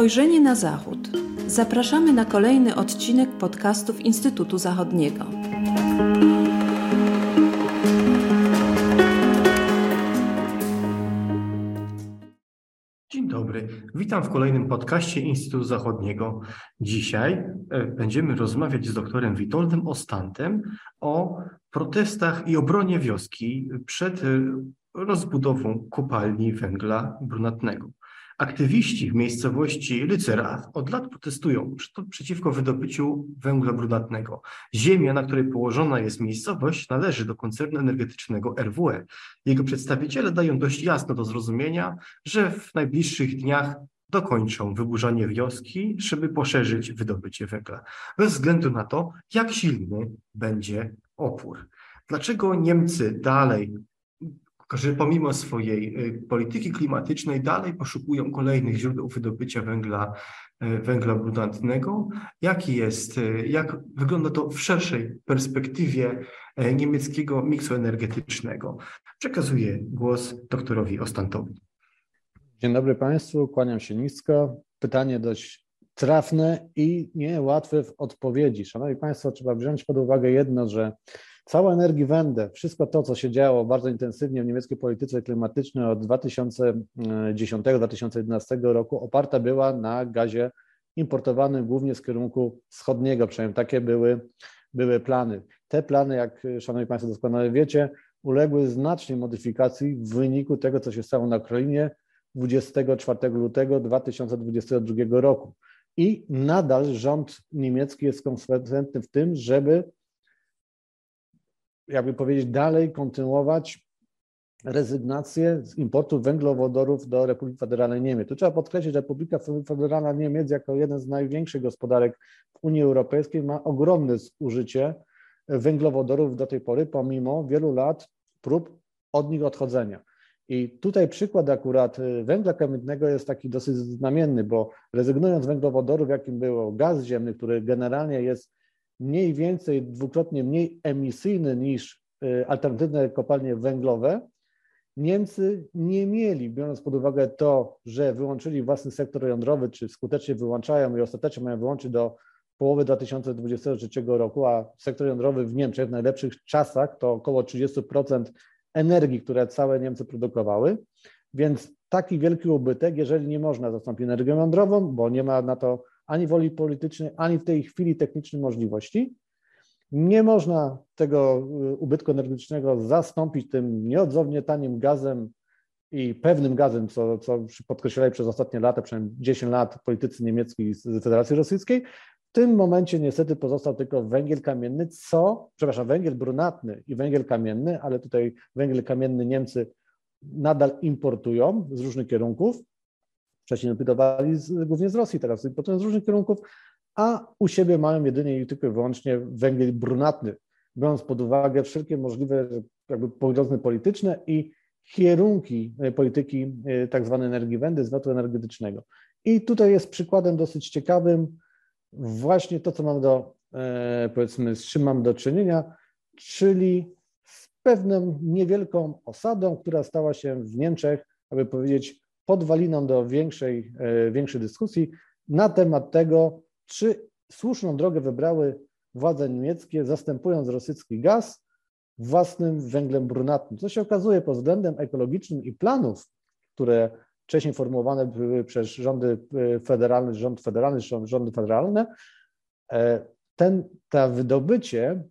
Spojrzenie na Zachód. Zapraszamy na kolejny odcinek podcastów Instytutu Zachodniego. Dzień dobry, witam w kolejnym podcaście Instytutu Zachodniego. Dzisiaj e, będziemy rozmawiać z doktorem Witoldem Ostantem o protestach i obronie wioski przed e, rozbudową kopalni węgla brunatnego. Aktywiści w miejscowości Lycera od lat protestują przeciwko wydobyciu węgla brunatnego. Ziemia, na której położona jest miejscowość, należy do koncernu energetycznego RWE. Jego przedstawiciele dają dość jasno do zrozumienia, że w najbliższych dniach dokończą wyburzanie wioski, żeby poszerzyć wydobycie węgla, bez względu na to, jak silny będzie opór. Dlaczego Niemcy dalej że pomimo swojej y, polityki klimatycznej dalej poszukują kolejnych źródeł wydobycia węgla, y, węgla brunatnego. Jaki jest, y, jak wygląda to w szerszej perspektywie niemieckiego miksu energetycznego? Przekazuję głos doktorowi Ostantowi. Dzień dobry Państwu, kłaniam się nisko. Pytanie dość trafne i niełatwe w odpowiedzi. Szanowni Państwo, trzeba wziąć pod uwagę jedno, że Cała Energiewende, wszystko to, co się działo bardzo intensywnie w niemieckiej polityce klimatycznej od 2010-2011 roku, oparta była na gazie importowanym głównie z kierunku wschodniego, przynajmniej takie były, były plany. Te plany, jak Szanowni Państwo doskonale wiecie, uległy znacznej modyfikacji w wyniku tego, co się stało na Ukrainie 24 lutego 2022 roku. I nadal rząd niemiecki jest konsekwentny w tym, żeby jakby powiedzieć, dalej kontynuować rezygnację z importu węglowodorów do Republiki Federalnej Niemiec. Tu trzeba podkreślić, że Republika Federalna Niemiec jako jeden z największych gospodarek w Unii Europejskiej ma ogromne zużycie węglowodorów do tej pory, pomimo wielu lat prób od nich odchodzenia. I tutaj przykład akurat węgla kamiennego jest taki dosyć znamienny, bo rezygnując z węglowodorów, jakim było gaz ziemny, który generalnie jest mniej więcej dwukrotnie mniej emisyjny niż y, alternatywne kopalnie węglowe, Niemcy nie mieli, biorąc pod uwagę to, że wyłączyli własny sektor jądrowy, czy skutecznie wyłączają i ostatecznie mają wyłączyć do połowy 2023 roku, a sektor jądrowy w Niemczech w najlepszych czasach to około 30% energii, które całe Niemcy produkowały. Więc taki wielki ubytek, jeżeli nie można zastąpić energią jądrową, bo nie ma na to ani woli politycznej, ani w tej chwili technicznej możliwości. Nie można tego y, ubytku energetycznego zastąpić tym nieodzownie tanim gazem i pewnym gazem, co, co podkreślali przez ostatnie lata, przynajmniej 10 lat politycy niemieckiej z Federacji Rosyjskiej. W tym momencie niestety pozostał tylko węgiel kamienny, co, przepraszam, węgiel brunatny i węgiel kamienny, ale tutaj węgiel kamienny Niemcy nadal importują z różnych kierunków, Wcześniej napytowali z, głównie z Rosji, teraz potem z różnych kierunków, a u siebie mają jedynie i tylko i wyłącznie węgiel brunatny, biorąc pod uwagę wszelkie możliwe jakby poglądy polityczne i kierunki e, polityki e, tak zwanej energii wędy, zwrotu energetycznego. I tutaj jest przykładem dosyć ciekawym właśnie to, co mam do, e, powiedzmy, z czym mam do czynienia, czyli z pewną niewielką osadą, która stała się w Niemczech, aby powiedzieć, podwaliną do większej, e, większej dyskusji na temat tego, czy słuszną drogę wybrały władze niemieckie, zastępując rosyjski gaz własnym węglem brunatnym. Co się okazuje pod względem ekologicznym i planów, które wcześniej formułowane były przez rządy e, federalne, rząd federalny, rządy federalne, e, ten, ta wydobycie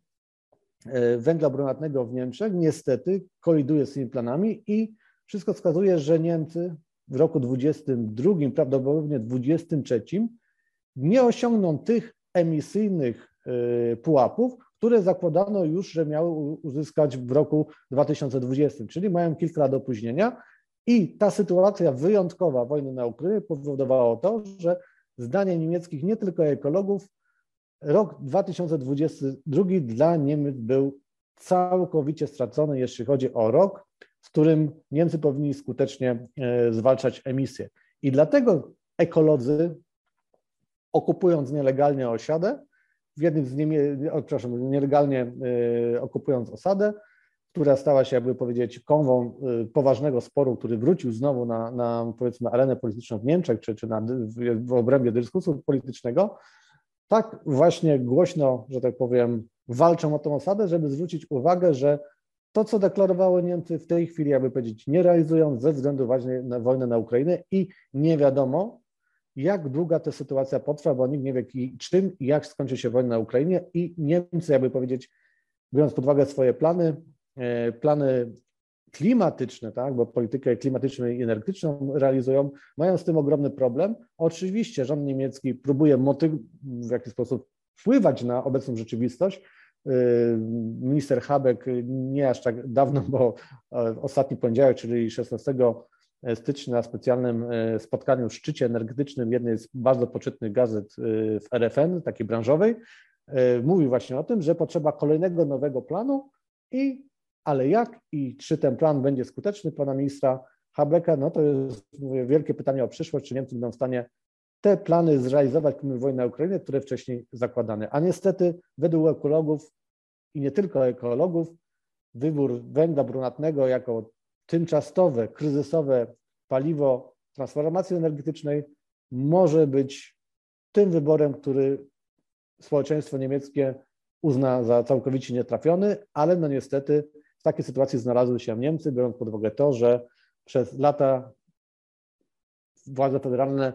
węgla brunatnego w Niemczech niestety koliduje z tymi planami i wszystko wskazuje, że Niemcy w roku 2022, prawdopodobnie 2023, nie osiągną tych emisyjnych y, pułapów, które zakładano już, że miały uzyskać w roku 2020, czyli mają kilka lat opóźnienia. I ta sytuacja wyjątkowa wojny na Ukrainie powodowała to, że zdanie niemieckich, nie tylko ekologów, rok 2022 dla Niemiec był całkowicie stracony, jeśli chodzi o rok, w którym Niemcy powinni skutecznie e, zwalczać emisję. I dlatego ekolodzy, okupując nielegalnie osiadę, w jednym z Niemie, przepraszam, nielegalnie e, okupując osadę, która stała się, jakby powiedzieć, konwą y, poważnego sporu, który wrócił znowu na, na powiedzmy, arenę polityczną w Niemczech, czy, czy na, w, w obrębie dyskursu politycznego, tak właśnie głośno, że tak powiem, walczą o tę osadę, żeby zwrócić uwagę, że to, co deklarowały Niemcy w tej chwili, jakby powiedzieć, nie realizują ze względu właśnie na wojnę na Ukrainę i nie wiadomo, jak długa ta sytuacja potrwa, bo nikt nie wie czym i jak skończy się wojna na Ukrainie i Niemcy, jakby powiedzieć, biorąc pod uwagę swoje plany, e, plany klimatyczne, tak, bo politykę klimatyczną i energetyczną realizują, mają z tym ogromny problem. Oczywiście rząd niemiecki próbuje w jakiś sposób wpływać na obecną rzeczywistość. E, minister Habeck nie aż tak dawno, bo e, ostatni poniedziałek, czyli 16 stycznia na specjalnym spotkaniu w szczycie energetycznym jednej z bardzo poczytnych gazet w RFN, takiej branżowej, E, mówił właśnie o tym, że potrzeba kolejnego nowego planu i ale jak i czy ten plan będzie skuteczny pana ministra Habeka, no to jest mówię, wielkie pytanie o przyszłość, czy Niemcy będą w stanie te plany zrealizować pomimo wojny na Ukrainie, które wcześniej zakładane. A niestety według ekologów i nie tylko ekologów, wybór węgla brunatnego jako tymczasowe, kryzysowe paliwo transformacji energetycznej może być tym wyborem, który społeczeństwo niemieckie uzna za całkowicie nietrafiony, ale no niestety w takiej sytuacji znalazły się Niemcy, biorąc pod uwagę to, że przez lata władze federalne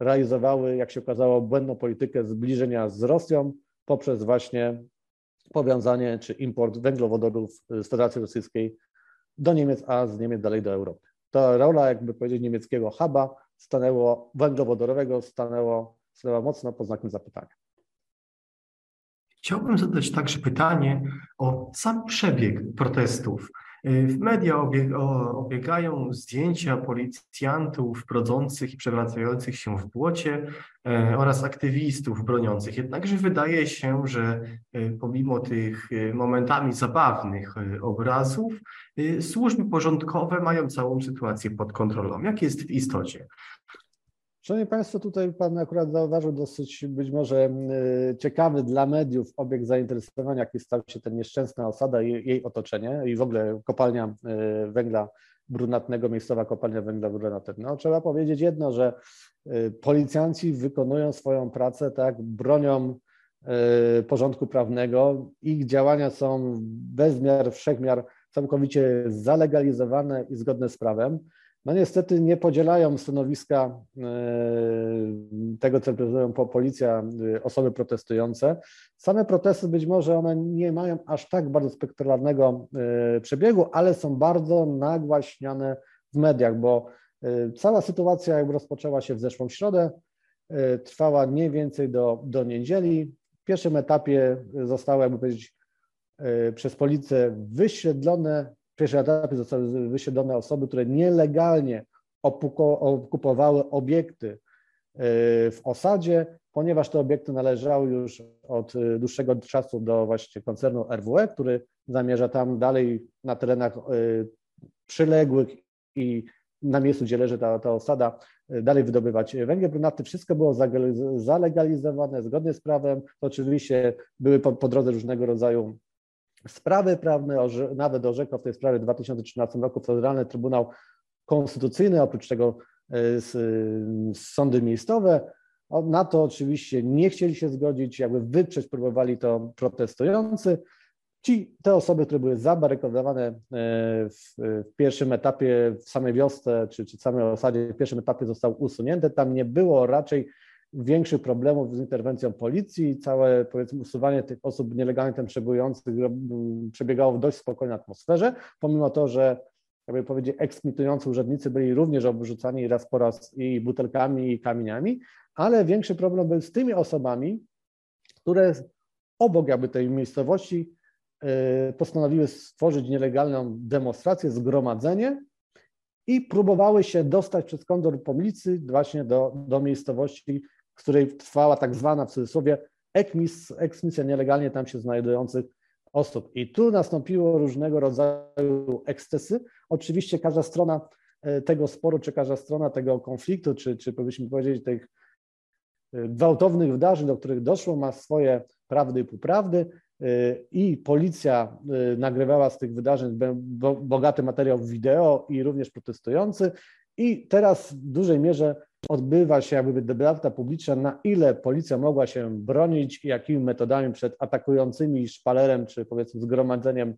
realizowały, jak się okazało, błędną politykę zbliżenia z Rosją poprzez właśnie powiązanie czy import węglowodorów z Federacji Rosyjskiej do Niemiec, a z Niemiec dalej do Europy. Ta rola, jakby powiedzieć, niemieckiego huba stanęło węglowodorowego, stanęło, stanęła mocno pod znakiem zapytania. Chciałbym zadać także pytanie o sam przebieg protestów. W media obiegają zdjęcia policjantów brodzących i przewracających się w błocie e, oraz aktywistów broniących. Jednakże wydaje się, że e, pomimo tych e, momentami zabawnych obrazów, służby porządkowe mają całą sytuację pod kontrolą. Jak jest w istocie? Szanowni Państwo, tutaj Pan akurat zauważył dosyć być może y, ciekawy dla mediów obiekt zainteresowania, jaki stał się ten nieszczęsna osada i jej otoczenie i w ogóle kopalnia y, węgla brunatnego, miejscowa kopalnia węgla brunatnego. No, trzeba powiedzieć jedno, że y, policjanci wykonują swoją pracę, tak, bronią porządku prawnego, ich działania są bez miar, wszechmiar całkowicie zalegalizowane i zgodne z prawem no niestety nie podzielają stanowiska e, tego, co reprezentują policja, e, osoby protestujące. Same protesty być może one nie mają aż tak bardzo spektakularnego e, przebiegu, ale są bardzo nagłaśniane w mediach, bo cała sytuacja jakby rozpoczęła się w zeszłą środę, trwała mniej więcej do, do niedzieli. W pierwszym etapie zostały, jakby powiedzieć, przez policję wyświetlone pierwszym etapie zostały wysiedlone osoby, które nielegalnie okupowały obiekty e, w osadzie, ponieważ te obiekty należały już od e, dłuższego czasu do właśnie koncernu RWE, który zamierza tam dalej na terenach e, przyległych i na miejscu, gdzie leży ta, ta osada, dalej wydobywać węgiel brunatny. Wszystko było zalegalizowane zgodnie z prawem. Oczywiście były po, po drodze różnego rodzaju sprawy prawne, nawet orzekał w tej sprawie w 2013 roku Federalny Trybunał Konstytucyjny, oprócz tego e, sądy miejscowe. Na to oczywiście nie chcieli się zgodzić, jakby wyprzeć próbowali to protestujący. Ci, te osoby, które były zabarykodowane e, w, w, pierwszym etapie, w samej wiosce, czy, czy w samej osadzie, w pierwszym etapie zostały usunięte. Tam nie było raczej większych problemów z interwencją policji. Całe powiedzmy usuwanie tych osób nielegalnie tam przebyjących przebiegało w dość spokojnej atmosferze, pomimo to, że jakby powiedzieć, eksmitujący urzędnicy byli również obrzucani raz po raz i butelkami, i kamieniami, ale większy problem był z tymi osobami, które obok jakby tej miejscowości y, postanowiły stworzyć nielegalną demonstrację, zgromadzenie i próbowały się dostać przez kondor właśnie do, do miejscowości, w której trwała tak zwana w cudzysłowie eksmis, eksmisja nielegalnie tam się znajdujących osób. I tu nastąpiło różnego rodzaju ekscesy. Oczywiście każda strona e, tego sporu, czy każda strona tego konfliktu, czy, czy powinniśmy powiedzieć tych e, gwałtownych wydarzeń, do których doszło, ma swoje prawdy i półprawdy. i policja nagrywała z tych wydarzeń bogaty materiał wideo i również protestujący. I teraz w dużej mierze odbywa się jakby debata publiczna, na ile policja mogła się bronić i jakimi metodami przed atakującymi szpalerem czy powiedzmy zgromadzeniem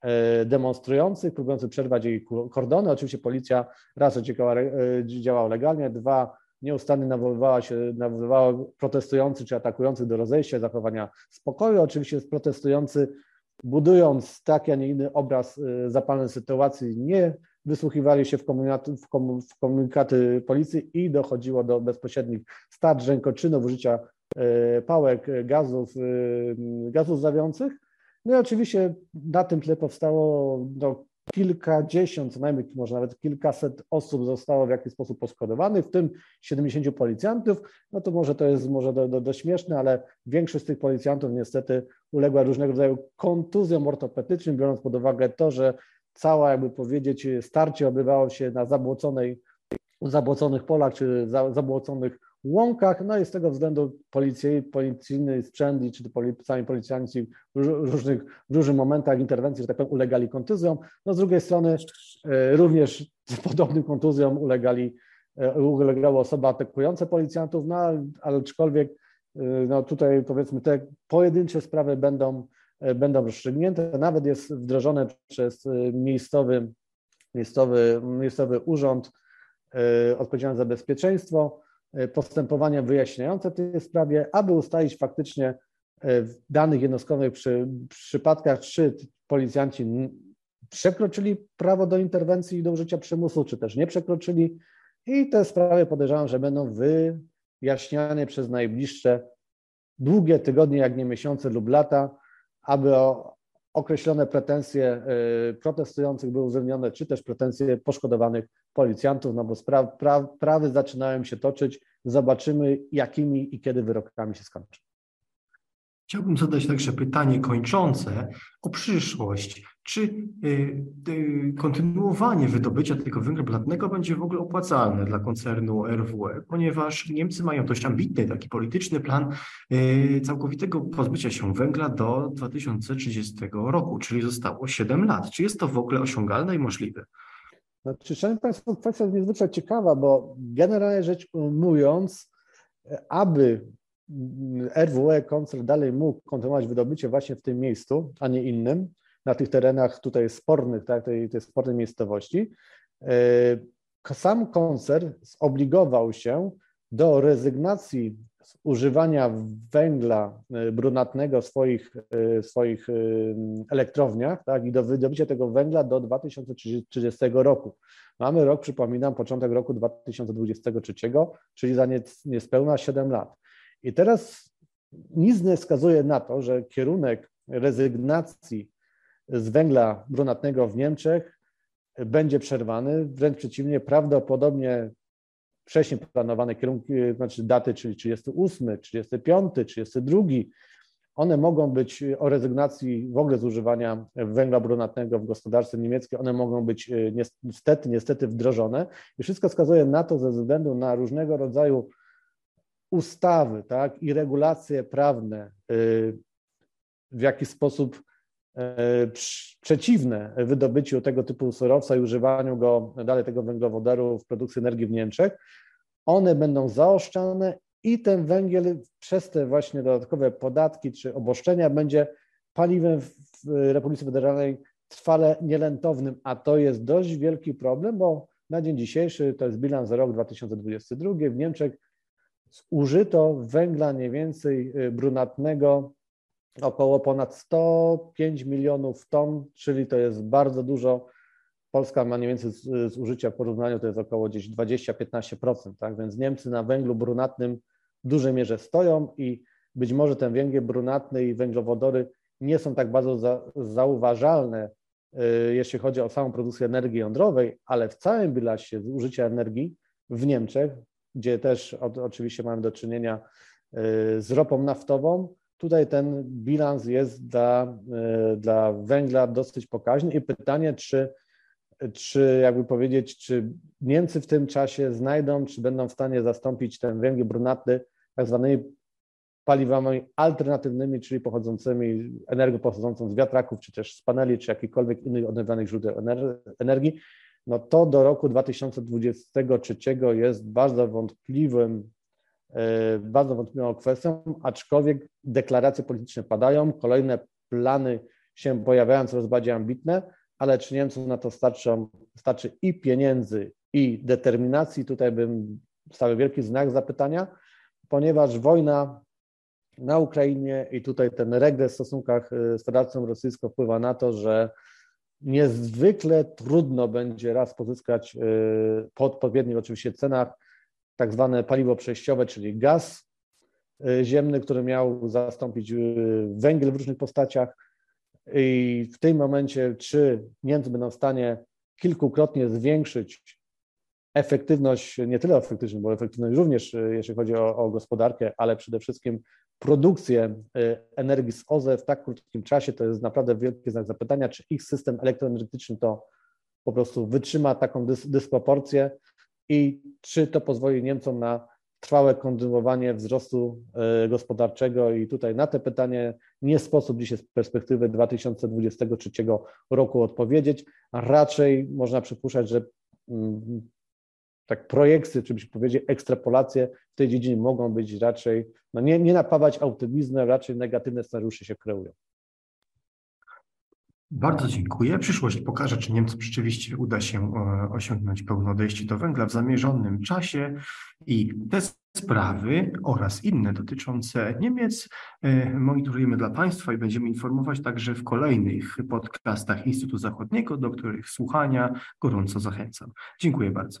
e, demonstrujących, próbujących przerwać jej kordony. Oczywiście policja raz działała, e, działała legalnie, dwa nieustannie nawoływała się, nawoływała protestujących czy atakujących do rozejścia, zachowania spokoju. Oczywiście protestujący budując taki, a nie inny obraz e, zapalnej sytuacji, nie wysłuchiwali się w, w, komu, w komunikaty policji i dochodziło do bezpośrednich starć, rękoczynów, użycia e, pałek, gazów, e, gazów zawiących. No i oczywiście na tym tle powstało no, kilkadziesiąt, co najmniej może nawet kilkaset osób zostało w jakiś sposób poszkodowanych, w tym 70 policjantów. No to może to jest może do, do, do śmieszne, ale większość z tych policjantów niestety uległa różnego rodzaju kontuzjom ortopedycznym, biorąc pod uwagę to, że cała, jakby powiedzieć, starcie odbywało się na zabłoconej, zabłoconych polach czy zabłoconych łąkach, no i z tego względu policji, policyjny sprzęt czy sami policjanci w różnych, w różnych momentach interwencji, że tak powiem, ulegali kontuzjom. No z drugiej strony e, również podobnym kontuzjom ulegali, e, ulegała osoba atakująca policjantów, no ale aczkolwiek e, no tutaj powiedzmy te pojedyncze sprawy będą będą rozstrzygnięte. Nawet jest wdrożone przez e, miejscowy, miejscowy, miejscowy urząd e, odpowiedzialny za bezpieczeństwo postępowania wyjaśniające w tej sprawie, aby ustalić faktycznie w danych jednostkowych przy, przypadkach, czy policjanci przekroczyli prawo do interwencji i do użycia przymusu, czy też nie przekroczyli. I te sprawy podejrzewam, że będą wyjaśniane przez najbliższe długie tygodnie, jak nie miesiące lub lata, aby określone pretensje y, protestujących były uwzględnione, czy też pretensje poszkodowanych policjantów, no bo spraw, pra, prawy zaczynają się toczyć. Zobaczymy, jakimi i kiedy wyrokami się skończą. Chciałbym zadać także pytanie kończące o przyszłość. Czy y, y, kontynuowanie wydobycia tego węgla brunatnego będzie w ogóle opłacalne dla koncernu RWE, ponieważ Niemcy mają dość ambitny taki polityczny plan y, całkowitego pozbycia się węgla do 2030 roku, czyli zostało 7 lat. Czy jest to w ogóle osiągalne i możliwe? Znaczy, Szanowni Państwo, kwestia jest niezwykle ciekawa, bo generalnie rzecz ujmując, aby RWE koncern dalej mógł kontynuować wydobycie właśnie w tym miejscu, a nie innym, na tych terenach tutaj spornych, tak, tej, tej spornej miejscowości, e, sam koncern zobligował się do rezygnacji z używania węgla e, brunatnego w swoich, e, swoich elektrowniach tak, i do wydobycia tego węgla do 2030 roku. Mamy rok, przypominam, początek roku 2023, czyli za niespełna 7 lat. I teraz nic nie wskazuje na to, że kierunek rezygnacji z węgla brunatnego w Niemczech będzie przerwany. Wręcz przeciwnie, prawdopodobnie wcześniej planowane kierunki, znaczy daty, czyli 38, 35, 32, one mogą być o rezygnacji w ogóle z używania węgla brunatnego w gospodarce niemieckiej, one mogą być e, niestety, niestety wdrożone i wszystko wskazuje na to ze względu na różnego rodzaju ustawy tak, i regulacje prawne, y, w jaki sposób y, przeciwne wydobyciu tego typu surowca i używaniu go dalej tego węglowodoru w produkcji energii w Niemczech, one będą zaoszczane i ten węgiel przez te właśnie dodatkowe podatki czy oboszczenia będzie paliwem w Republice Federalnej trwale nielentownym, a to jest dość wielki problem, bo na dzień dzisiejszy to jest bilans za rok 2022 w Niemczech zużyto węgla mniej więcej y, brunatnego około ponad 105 milionów ton, czyli to jest bardzo dużo. Polska ma mniej więcej zużycia w porównaniu to jest około gdzieś 20-15%, tak? Więc Niemcy na węglu brunatnym w dużej mierze stoją i być może ten węgiel brunatny i węglowodory nie są tak bardzo za, zauważalne, y, jeśli chodzi o samą produkcję energii jądrowej, ale w całym bilansie zużycia energii w Niemczech gdzie też oczywiście mamy do czynienia y, z ropą naftową. Tutaj ten bilans jest dla, y, dla węgla dosyć pokaźny i pytanie, czy, czy jakby powiedzieć, czy Niemcy w tym czasie znajdą, czy będą w stanie zastąpić ten węgiel brunatny tak zwanymi paliwami alternatywnymi, czyli pochodzącymi, energią pochodzącą z wiatraków, czy też z paneli, czy jakichkolwiek innych odnawialnych źródeł energii, no to do roku 2023 jest bardzo wątpliwym, e, bardzo wątpliwą kwestią, aczkolwiek deklaracje polityczne padają, kolejne plany się pojawiają coraz bardziej ambitne, ale czy Niemcom na to starczą, starczy i pieniędzy, i determinacji? Tutaj bym stawiał wielki znak zapytania, ponieważ wojna na Ukrainie i tutaj ten regres w stosunkach y, z Federacją Rosyjską wpływa na to, że niezwykle trudno będzie raz pozyskać y, po odpowiednich oczywiście cenach tak zwane paliwo przejściowe, czyli gaz y, ziemny, który miał zastąpić węgiel w różnych postaciach. I w tym momencie, czy Niemcy będą w stanie kilkukrotnie zwiększyć efektywność, nie tyle efektywność, bo efektywność również, jeśli chodzi o, o gospodarkę, ale przede wszystkim produkcję y, energii z OZE w tak krótkim czasie, to jest naprawdę wielki znak zapytania, czy ich system elektroenergetyczny to po prostu wytrzyma taką dys dysproporcję i czy to pozwoli Niemcom na trwałe kontynuowanie wzrostu y, gospodarczego i tutaj na te pytanie nie sposób dzisiaj z perspektywy 2023 roku odpowiedzieć. Raczej można przypuszczać, że mm, tak projekcje, czy byśmy powiedzieli ekstrapolacje w tej dziedzinie mogą być raczej, no nie, nie napawać optymizmem, raczej negatywne scenariusze się kreują. Bardzo dziękuję. Przyszłość pokaże, czy Niemcom rzeczywiście uda się e, osiągnąć pełne odejście do węgla w zamierzonym czasie i te sprawy oraz inne dotyczące Niemiec e, monitorujemy dla Państwa i będziemy informować także w kolejnych podcastach Instytutu Zachodniego, do których słuchania gorąco zachęcam. Dziękuję bardzo.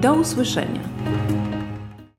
Do usłyszenia.